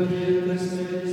Dieu, Testament,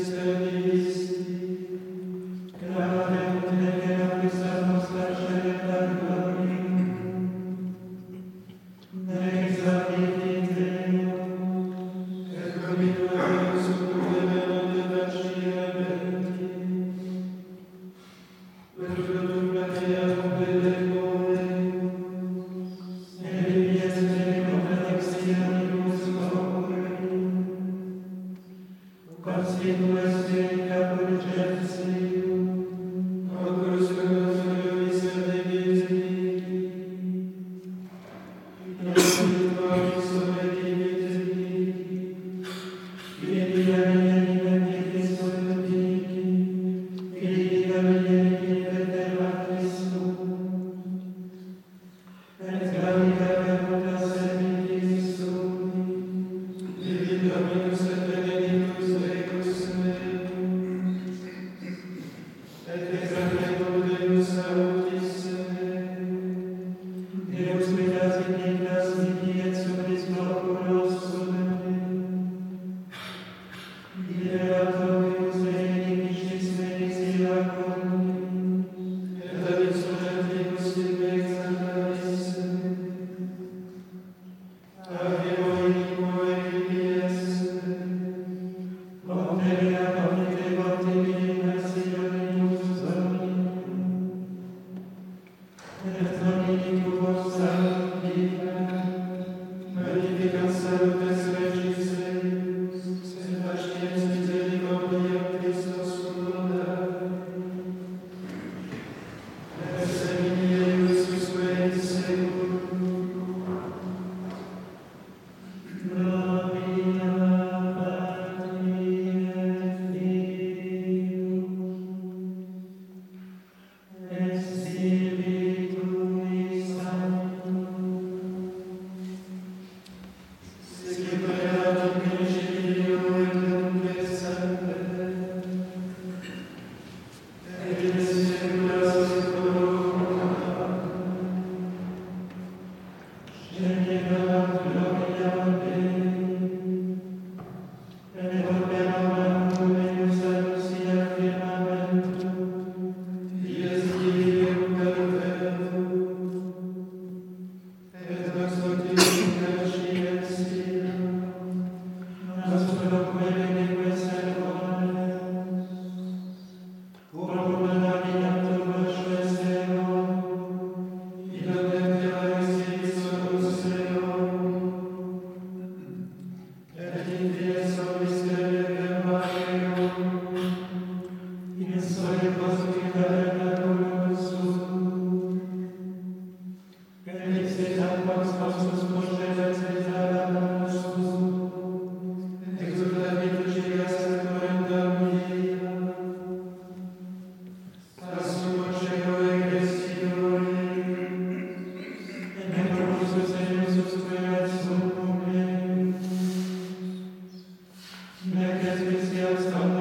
Permanens in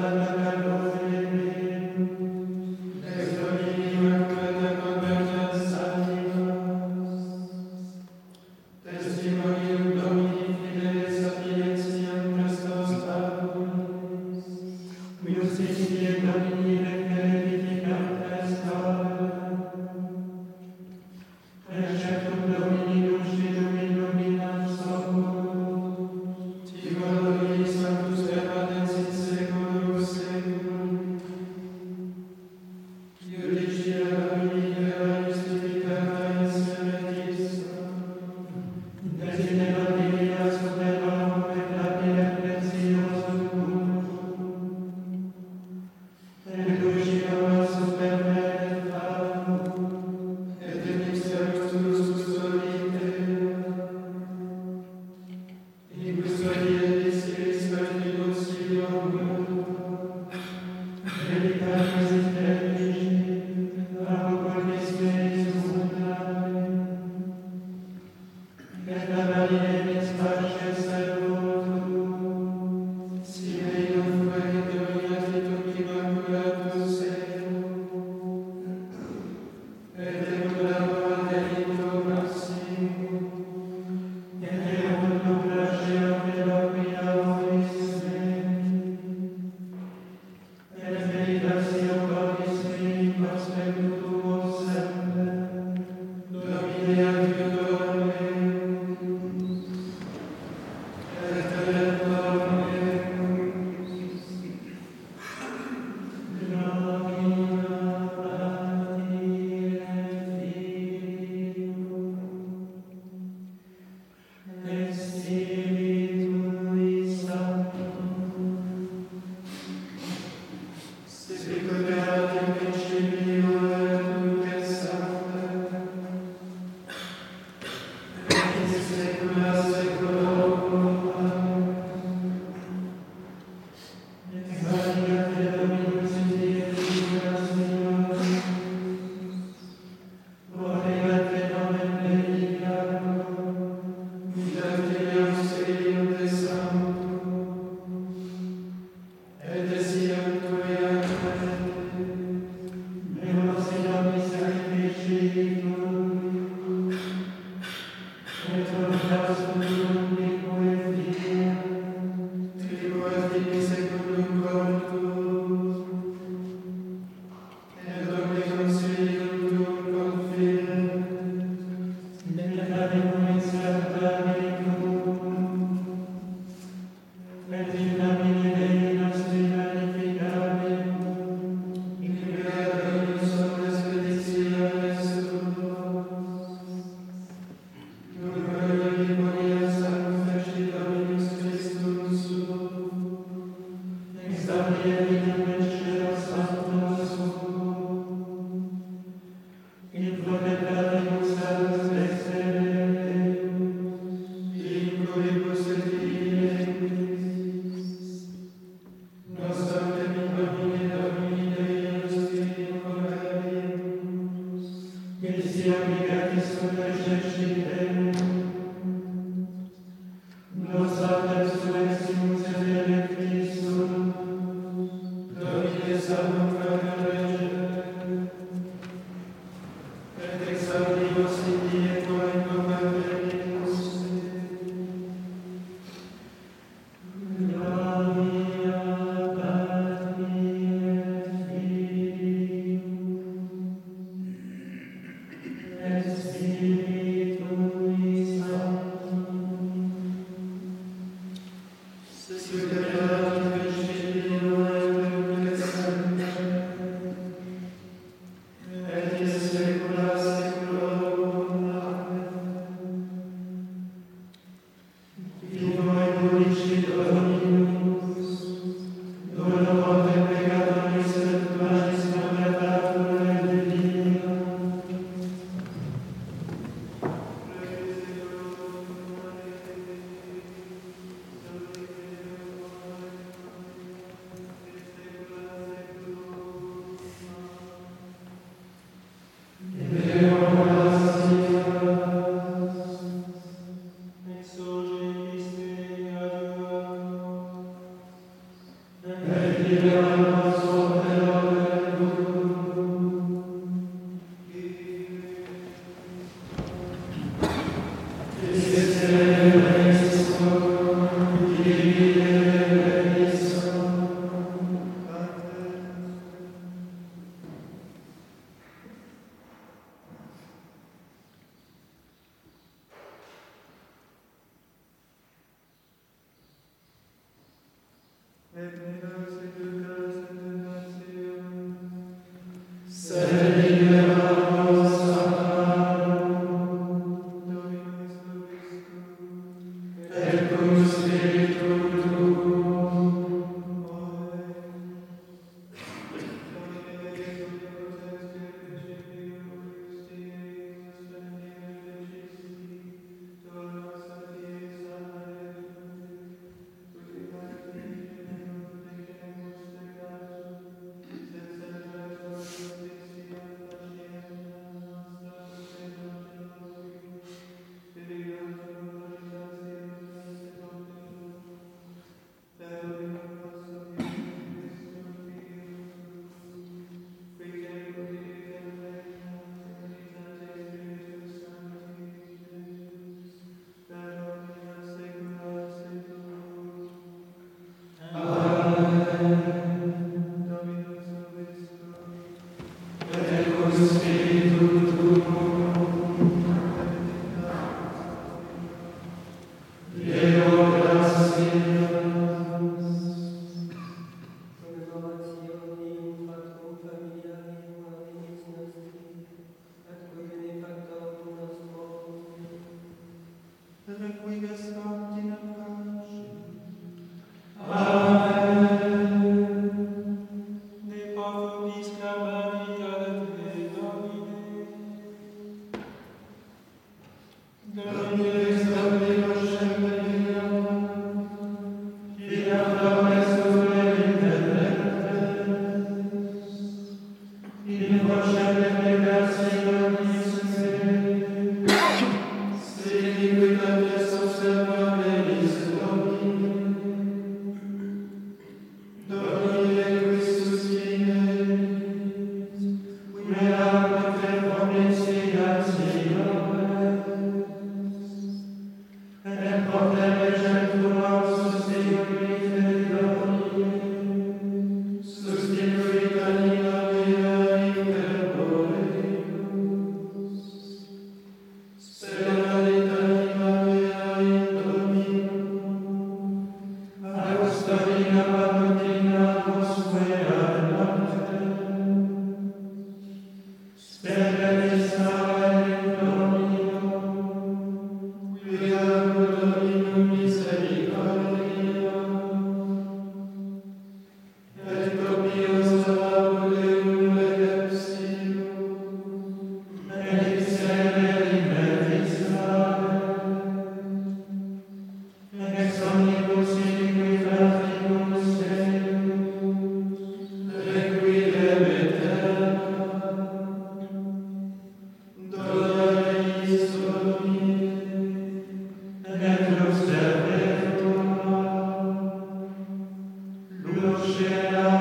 Amen.